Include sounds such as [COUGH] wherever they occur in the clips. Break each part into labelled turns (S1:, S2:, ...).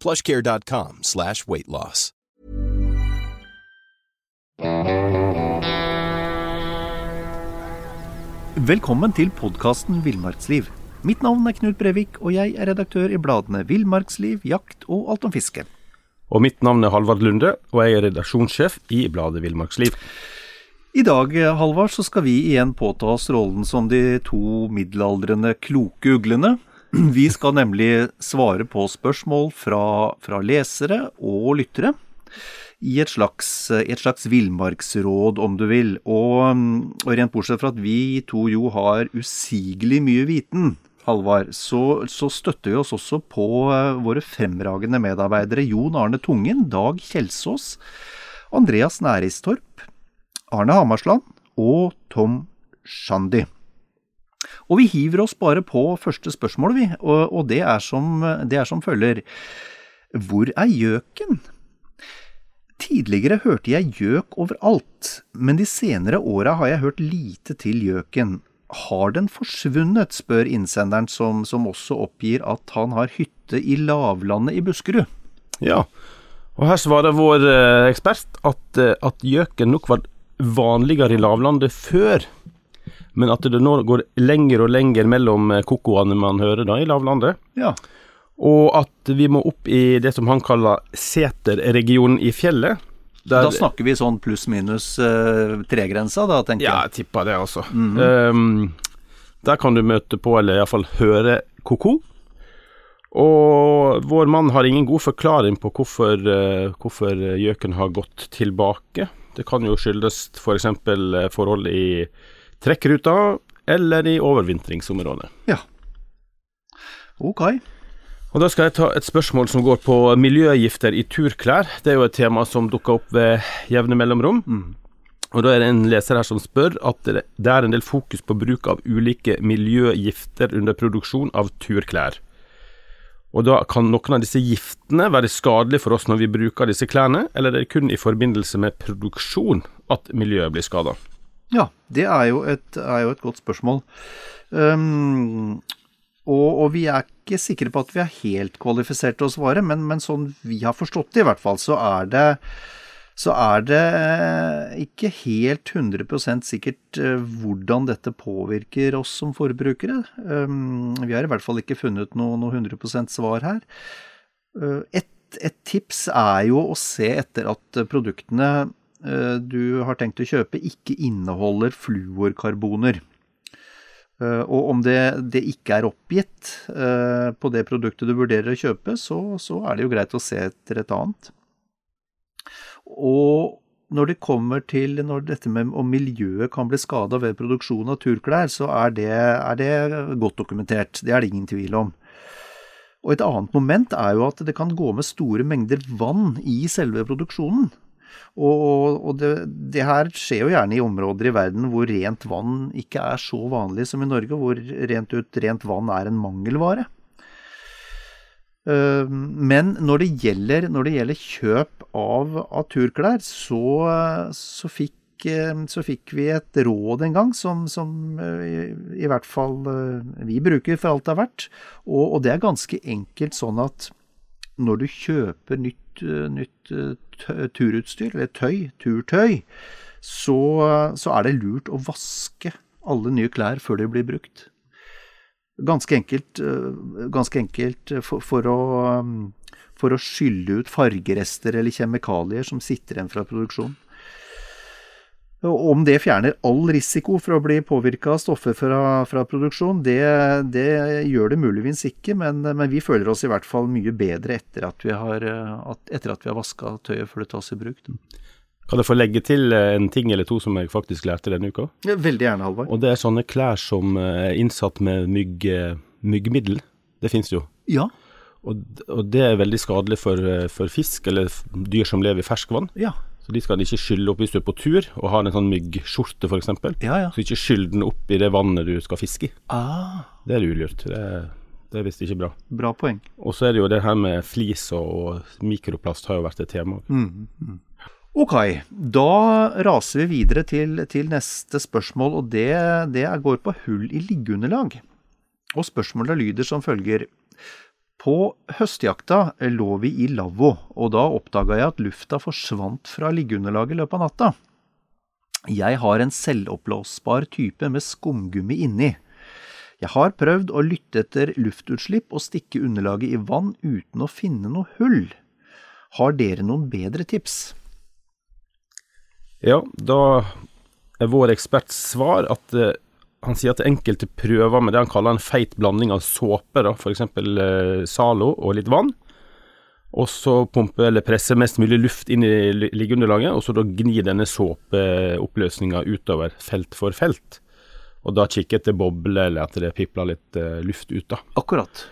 S1: plushcare.com slash weightloss.
S2: Velkommen til podkasten Villmarksliv. Mitt navn er Knut Brevik, og jeg er redaktør i bladene Villmarksliv, Jakt og Alt om fiske.
S3: Og mitt navn er Halvard Lunde, og jeg er redaksjonssjef i bladet Villmarksliv.
S2: I dag, Halvard, så skal vi igjen påta oss rollen som de to middelaldrende kloke uglene. [CLEARS THROAT] Vi skal nemlig svare på spørsmål fra, fra lesere og lyttere i et slags, et slags villmarksråd, om du vil. Og, og, rent bortsett fra at vi to jo har usigelig mye viten, Halvard, så, så, støtter vi oss også på våre fremragende medarbeidere Jon Arne Tungen, Dag Kjelsås, Andreas Næristorp, Arne Hamarsland og Tom Shandi. Og vi hiver oss bare på første spørsmål, vi, og, og det, er som, det er som følger. Hvor er gjøken? Tidligere hørte jeg gjøk overalt, men de senere åra har jeg hørt lite til gjøken. Har den forsvunnet, spør innsenderen, som, som, også oppgir at han har hytte i lavlandet i Buskerud.
S3: Ja, og her svarer vår eh, ekspert at, eh, at gjøken nok var vanligere i lavlandet før, men at det nå går lenger og lenger mellom eh, kokoene man hører da i lavlandet.
S2: Ja.
S3: Og at vi må opp i det som han kaller seterregionen i fjellet.
S2: da snakker vi sånn pluss-minus uh, tregrensa, da, tenker
S3: jeg. Ja, jeg tipper det, altså. Mm -hmm. um, der kan du møte på, eller iallfall høre koko. Og vår mann har ingen god forklaring på hvorfor, uh, hvorfor gjøken har gått tilbake. Det kan jo skyldes f.eks. For forhold i trekkruta eller i overvintringsområdet.
S2: Ja. Ok.
S3: Og Da skal jeg ta et spørsmål som går på miljøgifter i turklær. Det er jo et tema som dukker opp ved jevne mellomrom. Mm. Og Da er det en leser her som spør at det er en del fokus på bruk av ulike miljøgifter under produksjon av turklær. Og da Kan noen av disse giftene være skadelige for oss når vi bruker disse klærne, eller er det kun i forbindelse med produksjon at miljøet blir skada?
S2: Ja, det er jo et, er jo et godt spørsmål. Um, og, og, vi er ikke sikre på at vi er helt kvalifisert til å svare, men, men sånn vi har forstått det i hvert fall, så er det, så er det ikke helt 100 sikkert eh, hvordan dette påvirker oss som forbrukere. Um, vi har i hvert fall ikke funnet noe, noe 100% svar her. Uh, et, et tips er jo å se etter at produktene du har tenkt å kjøpe, ikke inneholder fluorkarboner. Uh, og om det, det, ikke er oppgitt uh, på det produktet du vurderer å kjøpe, så, så, er det jo greit å se etter et annet. Og når det kommer til når dette med om miljøet kan bli skada ved produksjon av turklær, så er det, er det, godt dokumentert. Det er det ingen tvil om. Og et annet moment er jo at det kan gå med store mengder vann i selve produksjonen. Og, og det, det, her skjer jo gjerne i områder i verden hvor rent vann ikke er så vanlig som i Norge, hvor rent ut rent vann er en mangelvare. Eh, men når det gjelder, når det gjelder kjøp av, av turklær, så, så, fikk, eh, så, fikk, vi et råd en gang som, som eh, i, i, hvert fall vi bruker for alt det er verdt. Og, og det er ganske enkelt sånn at når du kjøper nytt, nytt turutstyr, eller tøy, turtøy, så, så, er det lurt å vaske alle nye klær før de blir brukt. Ganske enkelt, ganske enkelt for, for, å, for å skylle ut fargerester eller kjemikalier som sitter igjen fra produksjonen. Om det fjerner all risiko for å bli påvirka av stoffer fra, fra produksjon, det, det, gjør det muligens ikke, men, men, vi føler oss i hvert fall mye bedre etter at vi har, etter at vi har vaska tøyet før det tas i bruk.
S3: Kan jeg få legge til eh, en ting eller to som jeg faktisk lærte denne uka?
S2: Veldig gjerne, Halvard.
S3: Og det er sånne klær som er innsatt med mygg, eh, myggmiddel. Det finnes jo.
S2: Ja.
S3: Og, og, det er veldig skadelig for, eh, for fisk eller dyr som lever i ferskvann.
S2: Ja.
S3: Så de skal ikke skylle opp hvis du er på tur og har en sånn myggskjorte f.eks.
S2: Ja, ja.
S3: Så ikke skyll den opp i det vannet du skal fiske i.
S2: Ah.
S3: Det er ulurt. Det, det er visst ikke bra.
S2: Bra poeng.
S3: Og så er det jo det her med flis og, mikroplast har jo vært et tema.
S2: Mm, mm. Ok, da raser vi videre til, til neste spørsmål, og det, det går på hull i liggeunderlag. Og spørsmålet lyder som følger. På høstjakta lå vi i lavvo, og da oppdaga jeg at lufta forsvant fra liggeunderlaget i løpet av natta. Jeg har en selvoppblåsbar type med skumgummi inni. Jeg har prøvd å lytte etter luftutslipp og stikke underlaget i vann uten å finne noe hull. Har dere noen bedre tips?
S3: Ja, da er vår eksperts svar at eh, han sier at enkelte prøver med det han kaller en feit blanding av såpe, da, f.eks. Eh, Zalo og litt vann. Og så pumpe eller presse mest mulig luft inn i liggeunderlaget, og så da gni denne såpeoppløsninga utover felt for felt. Og da kikke etter bobler, eller at det pipler litt uh, luft ut, da.
S2: Akkurat.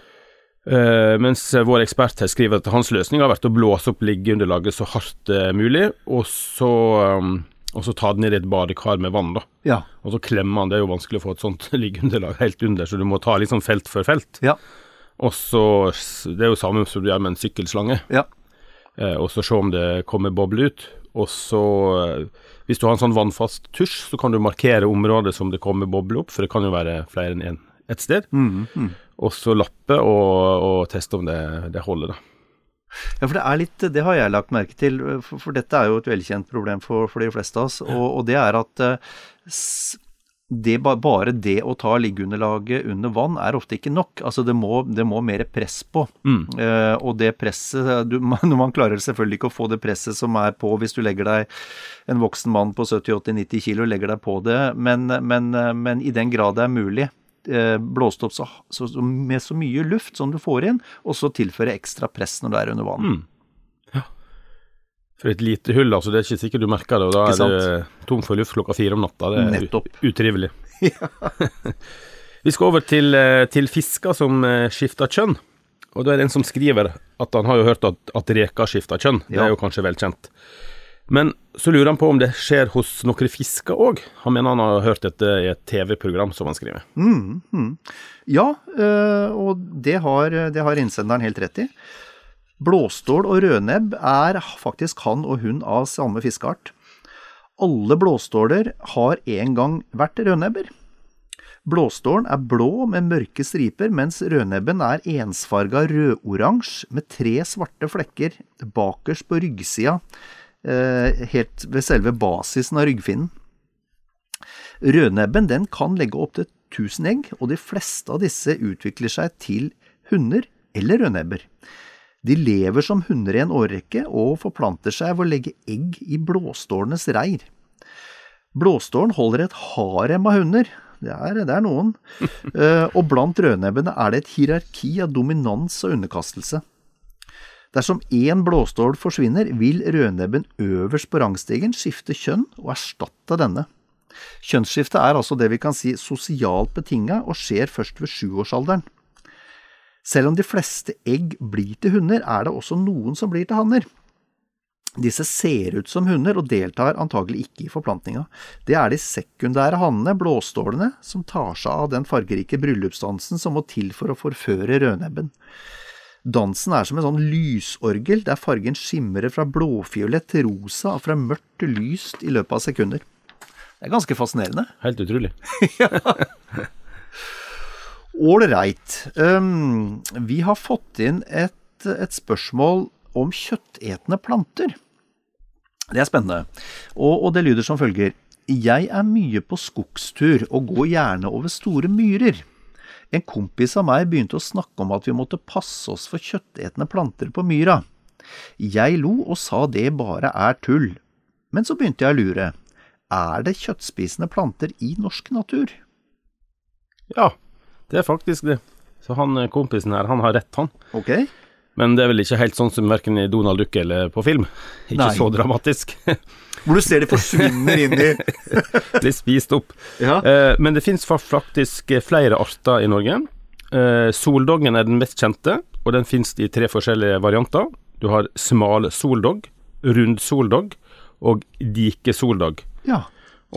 S3: Uh, mens vår ekspert her skriver at hans løsning har vært å blåse opp liggeunderlaget så hardt uh, mulig, og så um, og så ta den i et badekar med vann, da.
S2: Ja.
S3: Og så klemmer han. Det er jo vanskelig å få et sånt [LAUGHS] liggeunderlag helt under, så du må ta liksom felt for felt.
S2: Ja.
S3: Og så Det er jo samme som du gjør med en sykkelslange.
S2: Ja.
S3: Eh, og så se om det kommer boble ut. Og så, eh, hvis du har en sånn vannfast tusj, så kan du markere området som det kommer boble opp, for det kan jo være flere enn én et sted.
S2: Mm, mm.
S3: Og så lappe og, og teste om det, det holder, da.
S2: Ja, for det er litt Det har jeg lagt merke til, for, for dette er jo et velkjent problem for, for de fleste av oss. Og, og det er at uh, det, bare det å ta liggeunderlaget under vann er ofte ikke nok. Altså det må, det må mer press på.
S3: Mm.
S2: Uh, og det presset du, [LAUGHS] man, man, klarer selvfølgelig ikke å få det presset som er på hvis du legger deg en voksen mann på 70-80-90 kilo legger deg på det, men, men, men i den grad det er mulig, Eh, blåst opp så, så, med så mye luft som du får inn, og så tilføre ekstra press når du er under vann.
S3: Mm. Ja. For et lite hull, altså. Det er ikke sikkert du merker det, og da er det tom for luft klokka fire om natta. Det er
S2: Nettopp.
S3: utrivelig. [LAUGHS] [LAUGHS] Vi skal over til, eh, til fisker som eh, skifter kjønn. Og da er det en som skriver at han har jo hørt at, at reker skifter kjønn. Det er jo kanskje velkjent. Men så lurer han på om det skjer hos noen fisker òg. Han mener han har hørt dette i et TV-program, som han skriver.
S2: Mm, mm. Ja, øh, og det har, det har, innsenderen helt rett i. Blåstål og rødnebb er faktisk han og hun av samme fiskeart. Alle blåståler har en gang vært rødnebber. Blåstålen er blå med mørke striper, mens rødnebben er ensfarga rødoransje med tre svarte flekker bakerst på ryggsida Eh, helt ved selve basisen av ryggfinnen. Rødnebben den kan legge opptil 1000 egg, og de fleste av disse utvikler seg til hunder eller rødnebber. De lever som hunder i en årrekke og forplanter seg ved å legge egg i blåstålenes reir. Blåstålen holder et harem av hunder, det er, det er noen, [LAUGHS] eh, og blant rødnebbene er det et hierarki av dominans og underkastelse. Dersom én blåstål forsvinner, vil rødnebben øverst på rangstigen skifte kjønn og erstatte denne. Kjønnsskiftet er altså det vi kan si sosialt betinga og skjer først ved sjuårsalderen. Selv om de fleste egg blir til hunder, er det også noen som blir til hanner. Disse ser ut som hunder og deltar antagelig ikke i forplantninga. Det er de sekundære hannene, blåstålene, som tar seg av den fargerike bryllupsdansen som må til for å forføre rødnebben. Dansen er som en sånn lysorgel, der fargen skimrer fra blåfiolett til rosa og fra mørkt til lyst i løpet av sekunder. Det er ganske fascinerende. [LAUGHS]
S3: Helt utrolig.
S2: Ålreit. Um, vi har fått inn et, et, spørsmål om kjøttetende planter. Det er spennende, og, og det lyder som følger. Jeg er mye på skogstur og går gjerne over store myrer. En kompis av meg begynte å snakke om at vi måtte passe oss for kjøttetende planter på myra. Jeg lo og sa det bare er tull. Men så begynte jeg å lure. Er det kjøttspisende planter i norsk natur?
S3: Ja, det er faktisk det. Så han eh, kompisen her, han har rett, han.
S2: Ok.
S3: Men det er vel ikke helt sånn som verken i Donald Duck eller på film. Ikke
S2: Nei.
S3: så dramatisk. [LAUGHS]
S2: Hvor du ser de forsvinner inn i [LAUGHS]
S3: Blir spist opp.
S2: Ja.
S3: Eh, men det finnes faktisk eh, flere arter i Norge. Eh, soldoggen er den mest kjente, og den finnes i tre forskjellige varianter. Du har smal soldog, rund soldog og dikesoldog.
S2: ja.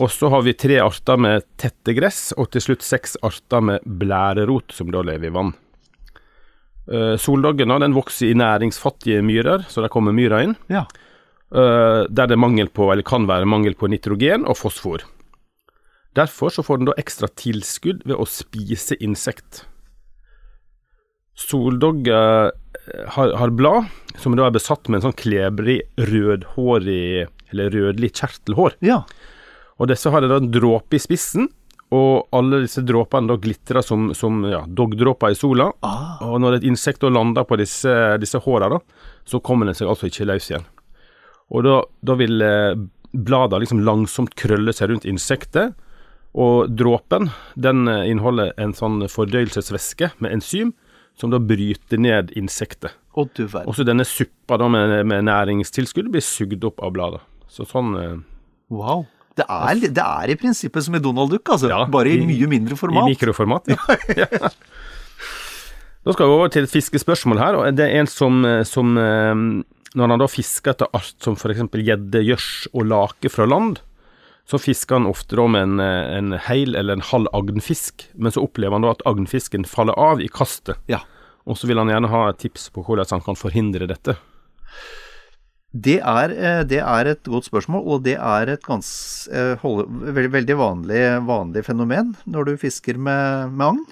S3: Og så har vi tre arter med tette gress, og til slutt seks arter med blærerot, som da lever i vann. Soldoggen den vokser i næringsfattige myrer, så der kommer myra inn.
S2: Ja.
S3: eh, der det mangel på, eller kan være mangel på nitrogen og fosfor. Derfor så får den da ekstra tilskudd ved å spise insekt. Soldogger eh, har, har blad som da er besatt med en sånn klebrig, rødhårig, eller rødlig kjertelhår.
S2: Ja.
S3: Og disse har en dråpe i spissen, og alle disse dråpene da glitrer som, som ja, dogdråper i sola.
S2: Ah.
S3: Og når et insekt da lander på disse, disse håra, så kommer den seg altså ikke løs igjen. Og da, da vil eh, bladene liksom langsomt krølle seg rundt insektet, og dråpen den eh, inneholder en sånn fordøyelsesvæske med enzym, som da bryter ned insektet.
S2: Å, du verden.
S3: Også denne suppa da med, med næringstilskudd blir sugd opp av bladene. Så sånn eh,
S2: Wow. Det er, det er i prinsippet som i Donald Duck, altså.
S3: Ja,
S2: bare i,
S3: i-
S2: mye mindre format.
S3: I mikroformat, ja. [LAUGHS] ja. Da skal vi over til et fiskespørsmål her. og Det er en som, eh, som eh, Når han da fisker etter art som f.eks. gjedde, gjørs og lake fra land, så fisker han ofte da med en, eh, en hel eller en halv agnfisk, men så opplever han da at agnfisken faller av i kastet.
S2: Ja.
S3: Og så vil han gjerne ha et tips på hvordan han kan forhindre dette.
S2: Det er, eh, det er et godt spørsmål, og det er et gans, eh, holde, veldig, veldig vanlig, vanlig fenomen når du fisker med, med agn.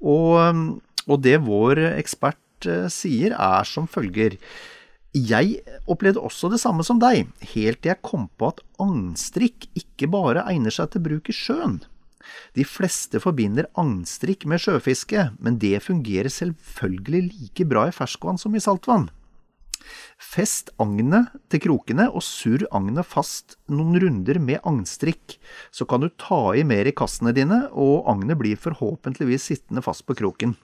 S2: Og, og det vår ekspert eh, sier er som følger. Jeg opplevde også det samme som deg, helt til jeg kom på at agnstrikk ikke bare egner seg til bruk i sjøen. De fleste forbinder agnstrikk med sjøfiske, men det fungerer selvfølgelig like bra i ferskvann som i saltvann. Fest agnet til krokene og surr agnet fast noen runder med agnstrikk, så kan du ta i mer i kassene dine, og agnet blir forhåpentligvis sittende fast på kroken.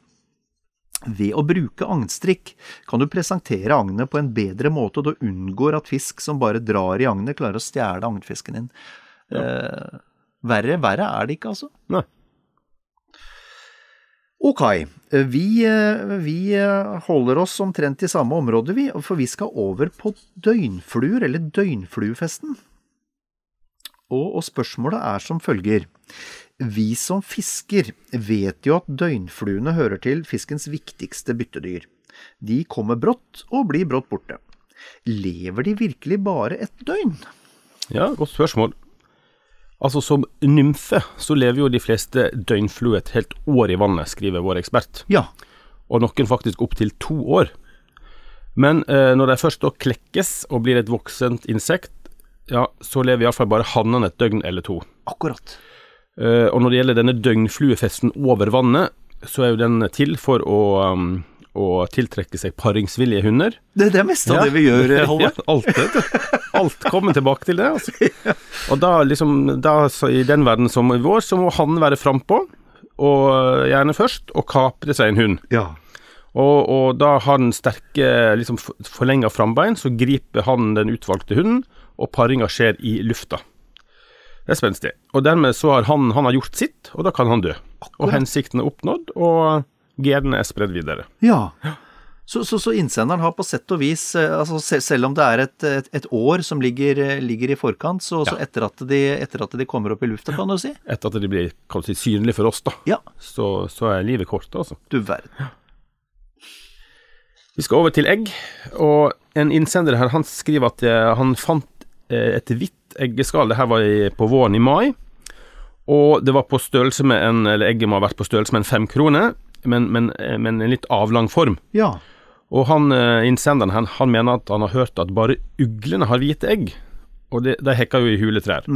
S2: Ved å bruke agnstrikk kan du presentere agnet på en bedre måte, og du unngår at fisk som bare drar i agnet, klarer å stjele agnfisken din. Eh, verre, verre er det ikke, altså.
S3: Nei.
S2: Ok, vi, vi holder oss omtrent i samme område, vi, for vi skal over på døgnfluer, eller døgnfluefesten. Og, og spørsmålet er som følger. Vi som fisker vet jo at døgnfluene hører til fiskens viktigste byttedyr. De kommer brått og blir brått borte. Lever de virkelig bare et døgn?
S3: Ja, godt spørsmål. Altså, som nymfe så lever jo de fleste døgnflue et helt år i vannet, skriver vår ekspert.
S2: Ja.
S3: Og noen faktisk opptil to år. Men eh, når de først da klekkes og blir et voksent insekt, ja, så lever iallfall bare hannene et døgn eller to.
S2: Akkurat.
S3: Eh, og når det gjelder denne døgnfluefesten over vannet, så er jo den til for å, um, å tiltrekke seg paringsvillige hunder.
S2: Det, det meste av av det vi gjør, [LAUGHS]
S3: Ja,
S2: Halvard.
S3: alt, alt kommer tilbake til det. Altså. [LAUGHS] Og da liksom, da, så i den verden som i vår, så må han være frampå, og gjerne først, og kapre seg en hund.
S2: Ja.
S3: Og, og da har den sterke, liksom forlenga frambein, så griper han den utvalgte hunden, og paringa skjer i lufta. Det er spenstig. Og dermed så har han, han har gjort sitt, og da kan han dø. Og hensikten er oppnådd, og genene er spredd videre.
S2: Ja. Så, så, så innsenderen har på sett og vis, eh, altså se- selv om det er et, et, et år som ligger, eh, ligger i forkant, så, så etter, at de, etter at de kommer opp i lufta, kan du si?
S3: Etter at de blir si, synlige for oss, da.
S2: Ja,
S3: Så, så er livet kort, altså.
S2: du verden.
S3: Vi skal over til egg, og en innsender her, han skriver at eh, han fant et hvitt eggeskall. Det her var på våren i mai, og det var på størrelse med en, eller egget må ha vært på størrelse med en fem kroner, men, men, eh, men en litt avlang form.
S2: Ja.
S3: Og han, eh, innsenderen han, han mener at han har hørt at bare uglene har hvite egg, og det, de hekker jo i huletrær.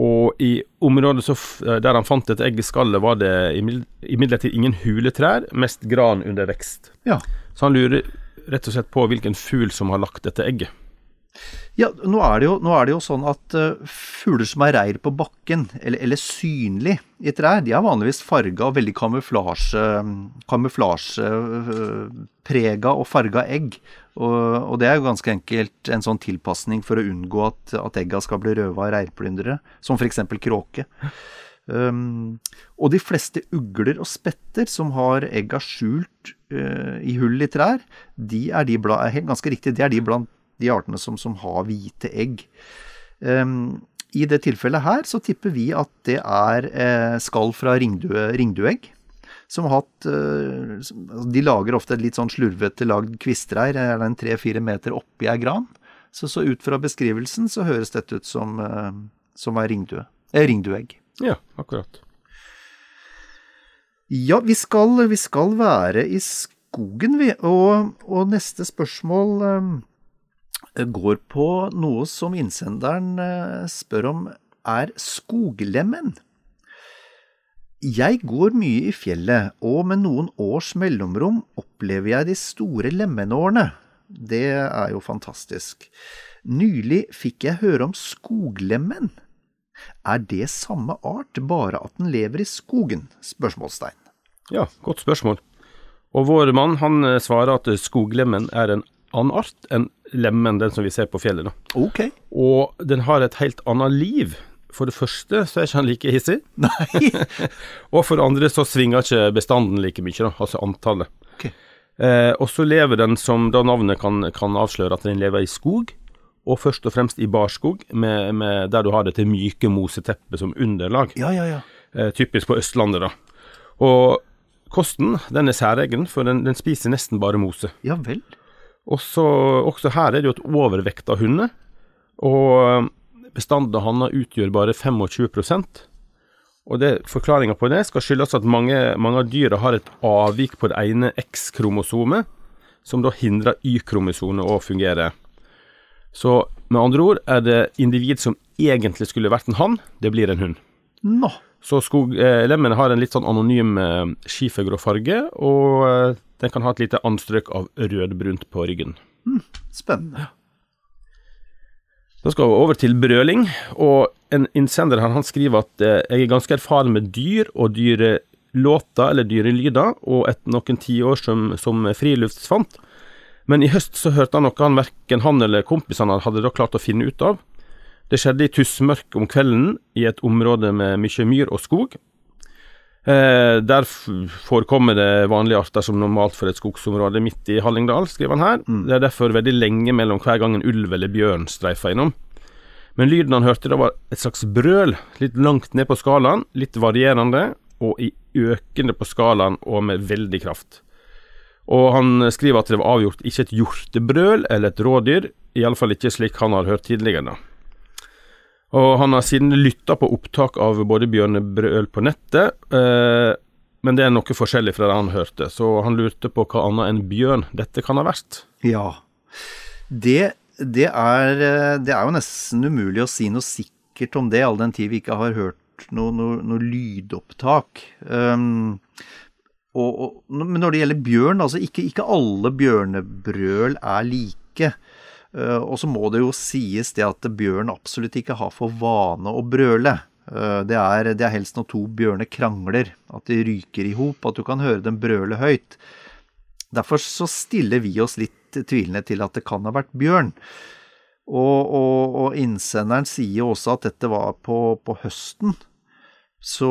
S3: Og i området så, der han fant et egg i skallet, var det imidlertid ingen huletrær, mest gran under vekst.
S2: Ja.
S3: Så han lurer rett og slett på hvilken fugl som har lagt dette egget.
S2: Ja, nå er jo, er det jo sånn at uh, fugler som er reir på bakken, eller, eller synlig i trær, de er vanligvis farga og veldig kamuflasje, uh, og farga egg. Og, og, det er jo ganske enkelt en sånn tilpasning for å unngå at, at egga skal bli røva av reirplyndrere, som f.eks. kråke. Um, og de fleste ugler og spetter som har egga skjult uh, i hull i trær, de er de er helt ganske riktig, de er de blant de artene som, som har hvite egg. Um, I det tilfellet her så tipper vi at det er eh, skall fra ringdue, ringdueegg. Som har hatt eh, altså, De lager ofte et litt sånn slurvete lagd kvistreir, eller en tre-fire meter oppi ei gran. Så, så, ut fra beskrivelsen så høres dette ut som, eh, som er ringdue, eh, ringdueegg.
S3: Ja, akkurat.
S2: Ja, vi skal, vi skal være i skogen, vi. Og, og neste spørsmål eh, går på noe som innsenderen eh, spør om er skoglemmen. Jeg går mye i fjellet, og med noen års mellomrom opplever jeg de store lemenårene. Det er jo fantastisk. Nylig fikk jeg høre om skoglemmen. Er det samme art, bare at den lever i skogen? Spørsmålstegn.
S3: Ja, godt spørsmål. Og vår mann han eh, svarer at skoglemmen er en annen art enn lemmen, den som vi ser på fjellet. da.
S2: Ok.
S3: Og den har et helt annet liv. For det første så er ikke han like hissig. [LAUGHS]
S2: Nei. [LAUGHS]
S3: og for det andre så svinger ikke bestanden like mye, da, altså antallet.
S2: Okay.
S3: Eh, og så lever den, som da navnet kan, kan, avsløre, at den lever i skog. Og først og fremst i barskog, med, med der du har dette myke moseteppet som underlag.
S2: Ja, ja, ja.
S3: Eh, typisk på Østlandet, da. Og kosten den er særegen, for den, den spiser nesten bare mose.
S2: Ja vel.
S3: Også, også her er det jo et overvekt av hunder, og bestanden av hanner utgjør bare 25% og Forklaringa på det skal skyldes at mange, mange av dyra har et avvik på det ene X-kromosomet, som da hindrer Y-kromosomet å fungere. Så med andre ord er det individ som egentlig skulle vært en hann, det blir en hund.
S2: Nå.
S3: Så skoglemmene eh, har en litt sånn anonym eh, skifergrå farge, og eh, den kan ha et lite anstrøk av rødbrunt på ryggen.
S2: Mm, spennende.
S3: Da skal vi over til brøling, og en innsender her, han skriver at jeg er ganske erfaren med dyr og dyrelåter eller dyrelyder, og etter noen tiår som, som friluftsfant. Men i høst så hørte han noe han verken han eller kompisene hadde da klart å finne ut av. Det skjedde i tussmørk om kvelden i et område med mye myr og skog. Eh, der forekommer det vanlige arter som normalt for et skogsområde midt i Hallingdal, skriver han her. Mm. Det er derfor veldig lenge mellom hver gang en ulv eller bjørn streifer innom. Men lyden han hørte da var et slags brøl, litt langt ned på skalaen, litt varierende, og i økende på skalaen og med veldig kraft. Og han skriver at det var avgjort ikke et hjortebrøl eller et rådyr, iallfall ikke slik han har hørt tidligere. da. Og han har siden lytta på opptak av både bjørnebrøl på nettet, eh, men det er noe forskjellig fra det han hørte, så han lurte på hva annet enn bjørn dette kan ha vært.
S2: Ja, det, det, er, eh, det er jo nesten umulig å si noe sikkert om det, all den tid vi ikke har hørt noe, noe, noe lydopptak. Um, og, og, men når det gjelder bjørn, altså ikke, ikke alle bjørnebrøl er like. Eh, og så må det jo sies det at bjørn absolutt ikke har for vane å brøle. Eh, det er, det er helst når to bjørner krangler, at de ryker i hop, at du kan høre dem brøle høyt. Derfor så stiller vi oss litt tvilende til at det kan ha vært bjørn. Og, og, og innsenderen sier også at dette var på, på høsten. Så,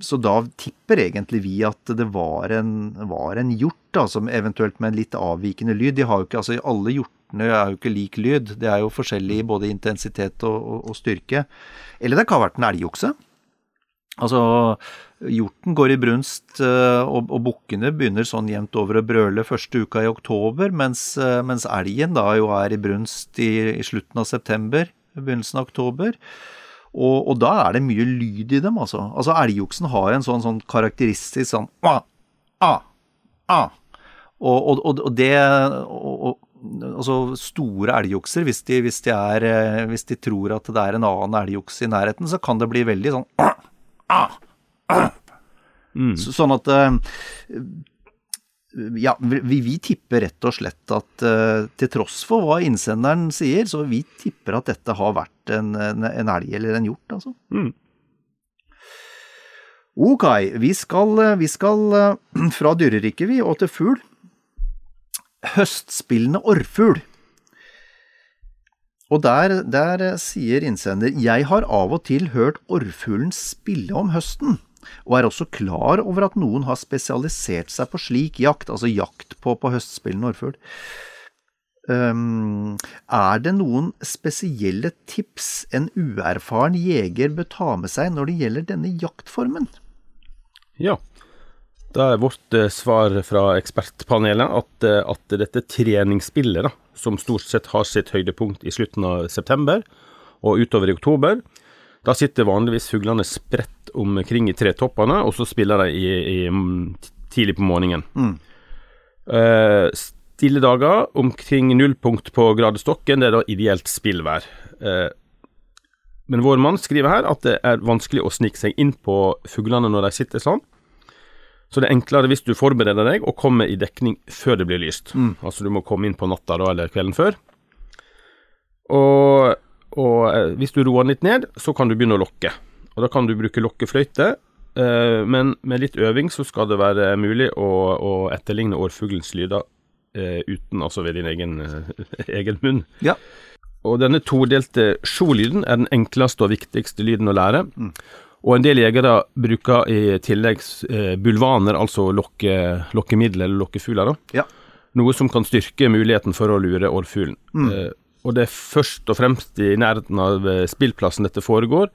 S2: så, da tipper egentlig vi at det var en, var en hjort, da, som eventuelt med en litt avvikende lyd. De har jo ikke, altså Alle hjort hjortene er jo ikke lik lyd. Det er jo forskjellig i både intensitet og, og, og styrke. Eller det kan ha vært en elgokse. Altså, hjorten går i brunst, eh, og, og bukkene begynner sånn jevnt over å brøle første uka i oktober, mens, eh, mens elgen da jo er i brunst i, i slutten av september, begynnelsen av oktober. Og, og, da er det mye lyd i dem, altså. Altså, Elgoksen har en sånn, sånn karakteristisk sånn ah, ah, ah. Og, og, og det og, altså store elgokser, hvis hvis, eh, hvis de tror at det er en annen elgokse i nærheten, så kan det bli veldig sånn mm. så, Sånn at eh, ja, vi, vi, tipper rett og slett at uh, til tross for hva innsenderen sier, så vi tipper at dette har vært en, en, en elg eller en hjort, altså. Mm. Ok, vi skal, vi skal [CLEARS THROAT] fra dyreriket, vi, og til fugl høstspillende orrfugl. Og der, der, sier innsender jeg har av og til hørt orrfuglen spille om høsten, og er også klar over at noen har spesialisert seg på slik jakt, altså jakt på, på høstspillende orrfugl. Um, er det noen spesielle tips en uerfaren jeger bør ta med seg når det gjelder denne jaktformen?
S3: Ja, da er vårt eh, svar fra ekspertpanelet at, eh, at dette treningsspillet, da, som stort sett har sitt høydepunkt i slutten av september og utover i oktober, da sitter vanligvis fuglene spredt omkring i tretoppene, og så spiller de i, i, tidlig på morgenen. Mm. Uh, stille dager omkring nullpunkt på gradestokken, det er da ideelt spillvær. Uh, men vår mann skriver her at det er vanskelig å snike seg inn på fuglene når de sitter sånn. Så det er enklere hvis du forbereder deg og kommer i dekning før det blir lyst. Mm. Altså du må komme inn på natta da, eller kvelden før. Og, og eh, hvis du roer den litt ned, så kan du begynne å lokke. Og da kan du bruke lokkefløyte, eh, men med litt øving så skal det være mulig å, å etterligne årfuglens lyder eh, uten, altså ved din egen, [LAUGHS] egen munn.
S2: Ja.
S3: Og denne todelte sjo-lyden er den enkleste og viktigste lyden å lære. Mm. Og en del jegere bruker i tillegg eh, bulvaner, altså lokke, lokkemiddel eller lokkefugler.
S2: Ja.
S3: Noe som kan styrke muligheten for å lure orrfuglen. Mm. Eh, og det er først og fremst i nærheten av eh, spillplassen dette foregår.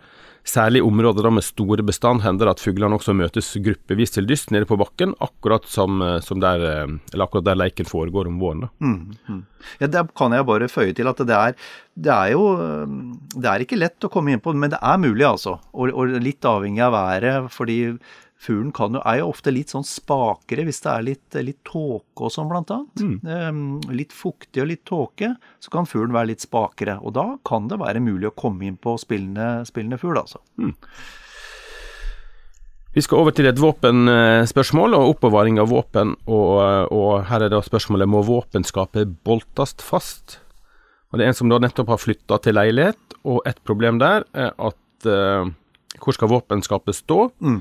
S3: Særlig i områder med store bestand hender det at fuglene også møtes gruppevis til dyst nede på bakken, akkurat som, eh, som der, eh, akkurat der leiken foregår om våren.
S2: Mm, mm. Ja, Der kan jeg bare føye til at det er, det er jo Det er ikke lett å komme inn på, men det er mulig, altså. Og, og litt avhengig av været, fordi Fuglen kan jo, er jo ofte litt sånn spakere hvis det er litt, litt tåke og sånn, blant annet. Mm. Um, litt fuktig og litt tåke, så kan fuglen være litt spakere. Og da kan det være mulig å komme inn på spillende, spillende fugl, altså. Mm.
S3: Vi skal over til et våpenspørsmål og oppbevaring av våpen. Og, og, her er da spørsmålet må våpenskapet boltast fast. Og Det er en som da nettopp har flytta til leilighet, og et problem der er at uh, hvor skal våpenskapet stå? Mm.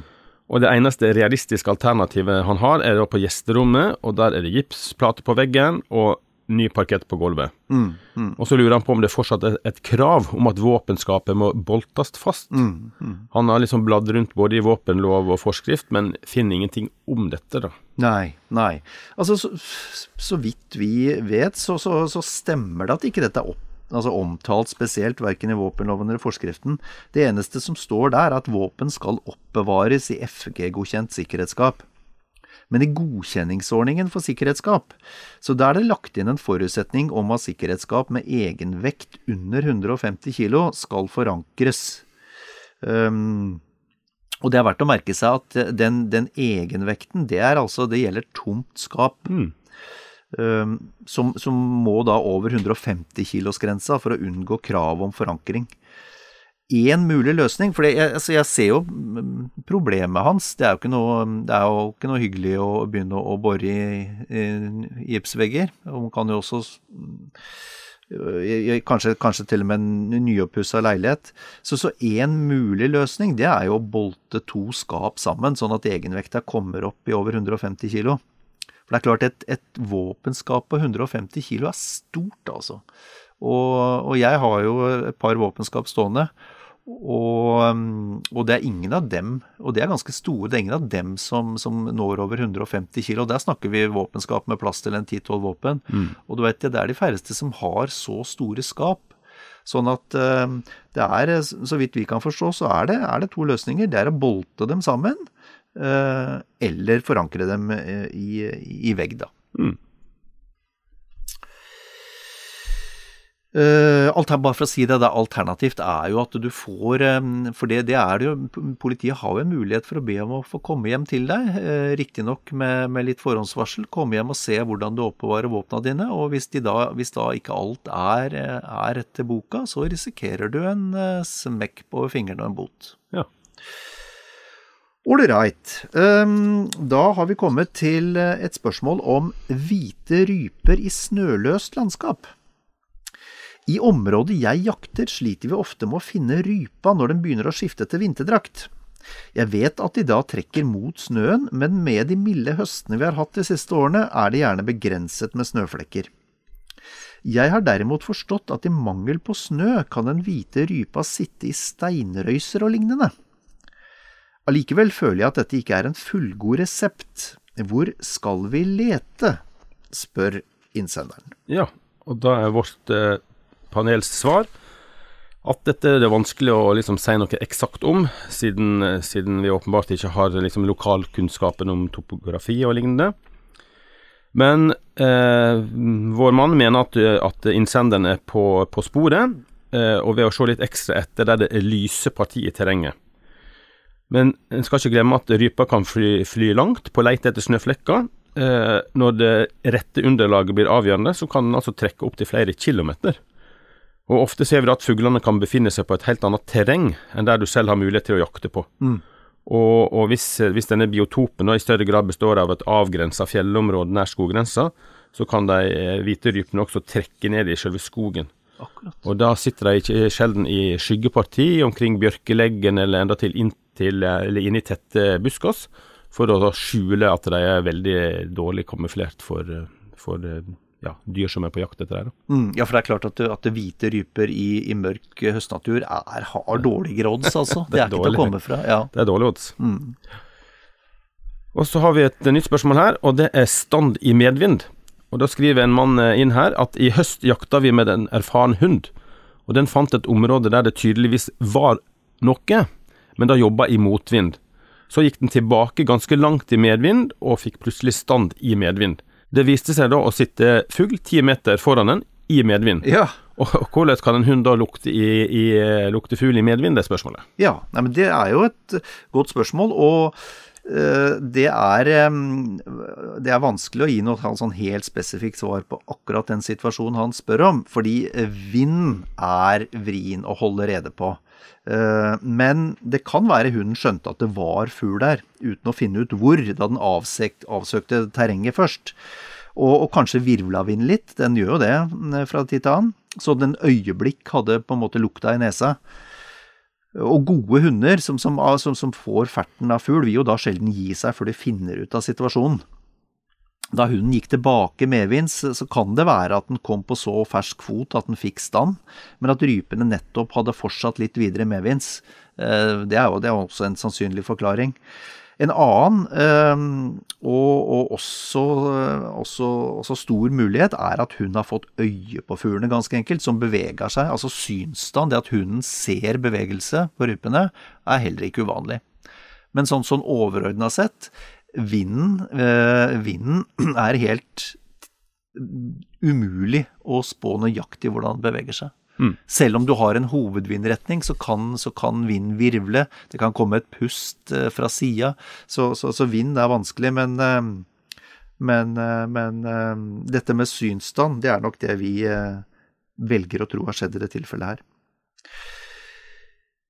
S3: Og det eneste realistiske alternativet han har, er da på gjesterommet, og der er det gipsplate på veggen og ny parkett på gulvet. Mm, mm. Og så lurer han på om det fortsatt er et krav om at våpenskapet må boltes fast. Mm, mm, han har liksom bladd rundt både i våpenlov og forskrift, men finner ingenting om dette, da.
S2: Nei, nei. Altså, så, så vidt vi vet, så, så, så stemmer det at ikke dette er opp altså omtalt spesielt, verken i våpenloven eller forskriften. Det eneste som står der, er at våpen skal oppbevares i FG-godkjent sikkerhetsskap. Men i godkjenningsordningen for sikkerhetsskap, så der er det lagt inn en forutsetning om at sikkerhetsskap med egenvekt under 150 kg skal forankres. Um, og det er verdt å merke seg at den, den egenvekten, det er altså, det gjelder tomt skap. Mm. Ehm, som, som, må da over 150 kilos-grensa for å unngå krav om forankring. Én mulig løsning, for jeg, altså jeg, ser jo problemet hans. Det er jo ikke noe, jo ikke noe hyggelig å begynne å, å bore i, i, gipsvegger. Og man kan jo også Kanskje, kanskje, til og med en nyoppussa leilighet. Så så én mulig løsning, det er jo å bolte to skap sammen, sånn at egenvekta kommer opp i over 150 kilo. For det er klart, et, et våpenskap på 150 kilo er stort, altså. Og, og, jeg har jo et par våpenskap stående. Og, og, det er ingen av dem, og det er ganske store, det er ingen av dem som, som når over 150 kilo. Der snakker vi våpenskap med plass til en 10-12 våpen. Mm. Og du vet, det er de færreste som har så store skap. Sånn at det er, så vidt vi kan forstå, så er det, er det to løsninger. Det er å bolte dem sammen. Eh, eller forankre dem eh, i, i vegg, da. Mm. her bare for å si det, det alternativt er jo at du får For det, det, er det jo Politiet har jo en mulighet for å be om å få komme hjem til deg. Riktignok med, med litt forhåndsvarsel. Komme hjem og se hvordan du oppbevarer våpnene dine. Og hvis, da, hvis da ikke alt er, er etter boka, så risikerer du en smekk på fingrene og en bot.
S3: Ja.
S2: Ålreit. Um, da har vi kommet til et spørsmål om hvite ryper i snøløst landskap. I området jeg jakter, sliter vi ofte med å finne rypa når den begynner å skifte til vinterdrakt. Jeg vet at de da trekker mot snøen, men med de milde høstene vi har hatt de siste årene, er det gjerne begrenset med snøflekker. Jeg har derimot forstått at i mangel på snø kan den hvite rypa sitte i steinrøyser og lignende. Allikevel føler jeg at dette ikke er en fullgod resept. Hvor skal vi lete? spør innsenderen.
S3: Ja, og da er vårt eh, panels svar at dette er det vanskelig å liksom si noe eksakt om, siden, siden, vi åpenbart ikke har liksom lokalkunnskapen om topografi og lignende. Men eh, vår mann mener at, at innsenderen er på, på sporet, eh, og ved å se litt ekstra etter der det lyse partier i terrenget. Men en skal ikke glemme at rypa kan fly, fly langt på leite etter snøflekker. Eh, når det rette underlaget blir avgjørende, så kan den altså trekke opptil flere kilometer. Og ofte ser vi at fuglene kan befinne seg på et helt annet terreng enn der du selv har mulighet til å jakte på.
S2: Mm.
S3: Og, og hvis, hvis, denne biotopen i større grad består av et avgrensa fjellområde nær skoggrensa, så kan de eh, hvite rypene også trekke ned i selve skogen.
S2: Akkurat.
S3: Og da sitter de ikke sjelden i skyggeparti omkring bjørkeleggen eller enda til inntil, eller inn i tette buskås, for å skjule at de er veldig dårlig kamuflert for, for ja, dyr som er på jakt etter det.
S2: Mm, ja, for det er klart at, at hvite ryper i, i, mørk høstnatur er, har dårligere odds, altså. det, [LAUGHS] er, det er ikke til å komme fra. Ja.
S3: Det er dårlige odds.
S2: Mm.
S3: Og så har vi et nytt spørsmål her, og det er stand i medvind. Og Da skriver en mann eh, inn her at i høst jakta vi med en erfaren hund, og den fant et område der det tydeligvis var noe, men da jobba i motvind. Så gikk den tilbake ganske langt i medvind, og fikk plutselig stand i medvind. Det viste seg da å sitte fugl ti meter foran den i medvind.
S2: Ja.
S3: Og, hvordan kan en hund da lukte, i, i, lukte fugl i medvind, det er spørsmålet.
S2: Ja, nei, men det er jo et godt spørsmål. og uh, det er, det er vanskelig å gi noe sånn helt spesifikt svar på akkurat den situasjonen han spør om, fordi vind er vrien å holde rede på. Eh, men det kan være hunden skjønte at det var fugl der, uten å finne ut hvor, da den avsøkte, terrenget først. Og, og kanskje virvla vind litt, den gjør jo det eh, fra tid til annen. Så den øyeblikk hadde på en måte lukta i nesa. Og gode hunder som, som, som, som får ferten av fugl, vil jo da sjelden gi seg før de finner ut av situasjonen. Da hunden gikk tilbake medvinds, så kan det være at den kom på så fersk fot at den fikk stand, men at rypene nettopp hadde fortsatt litt videre medvinds. Eh, det er jo det er også en sannsynlig forklaring. En annen, eh, og, og også, også, også, stor mulighet, er at hun har fått øye på fuglene, ganske enkelt, som beveger seg. Altså synsstand, det at hunden ser bevegelse på rypene, er heller ikke uvanlig. Men sånn, sånn overordna sett, vinden, eh, vinden [CLEARS THROAT] er helt umulig å spå nøyaktig hvordan den beveger seg.
S3: Mm.
S2: Selv om du har en hovedvindretning, så kan, så kan vind virvle. Det kan komme et pust eh, fra sida. Så, så, så, vind er vanskelig. Men, eh, men, men dette med synsstand, det er nok det vi velger å tro har skjedd i det tilfellet her.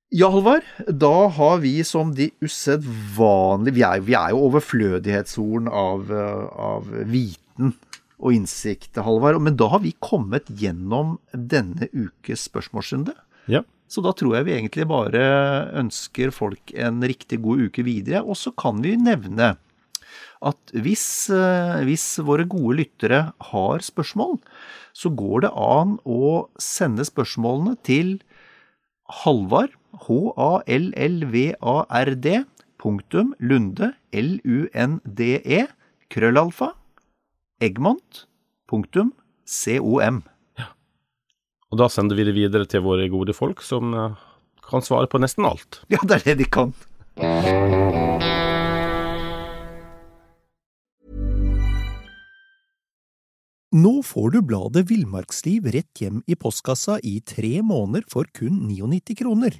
S2: Ja, Halvard. Da har vi som de usedvanlige vi, vi, er jo overflødighetshorn av, av viten og innsikt, Halvard. Men da har vi kommet gjennom denne ukes spørsmålsrunde.
S3: Ja.
S2: Så da tror jeg vi egentlig bare ønsker folk en riktig god uke videre. Og så kan vi nevne at hvis, eh, hvis våre gode lyttere har spørsmål, så går det an å sende spørsmålene til Halvard H-A-L-L-V-A-R-D, punktum, Lunde, L-U-N-D-E, krøllalfa, Eggmont, punktum, C-O-M.
S3: Ja. Og da sender vi det videre til våre gode folk, som eh, kan svare på nesten alt.
S2: Ja, det er det de kan. Nå får du bladet Villmarksliv rett hjem i postkassa i tre måneder for kun 99 kroner.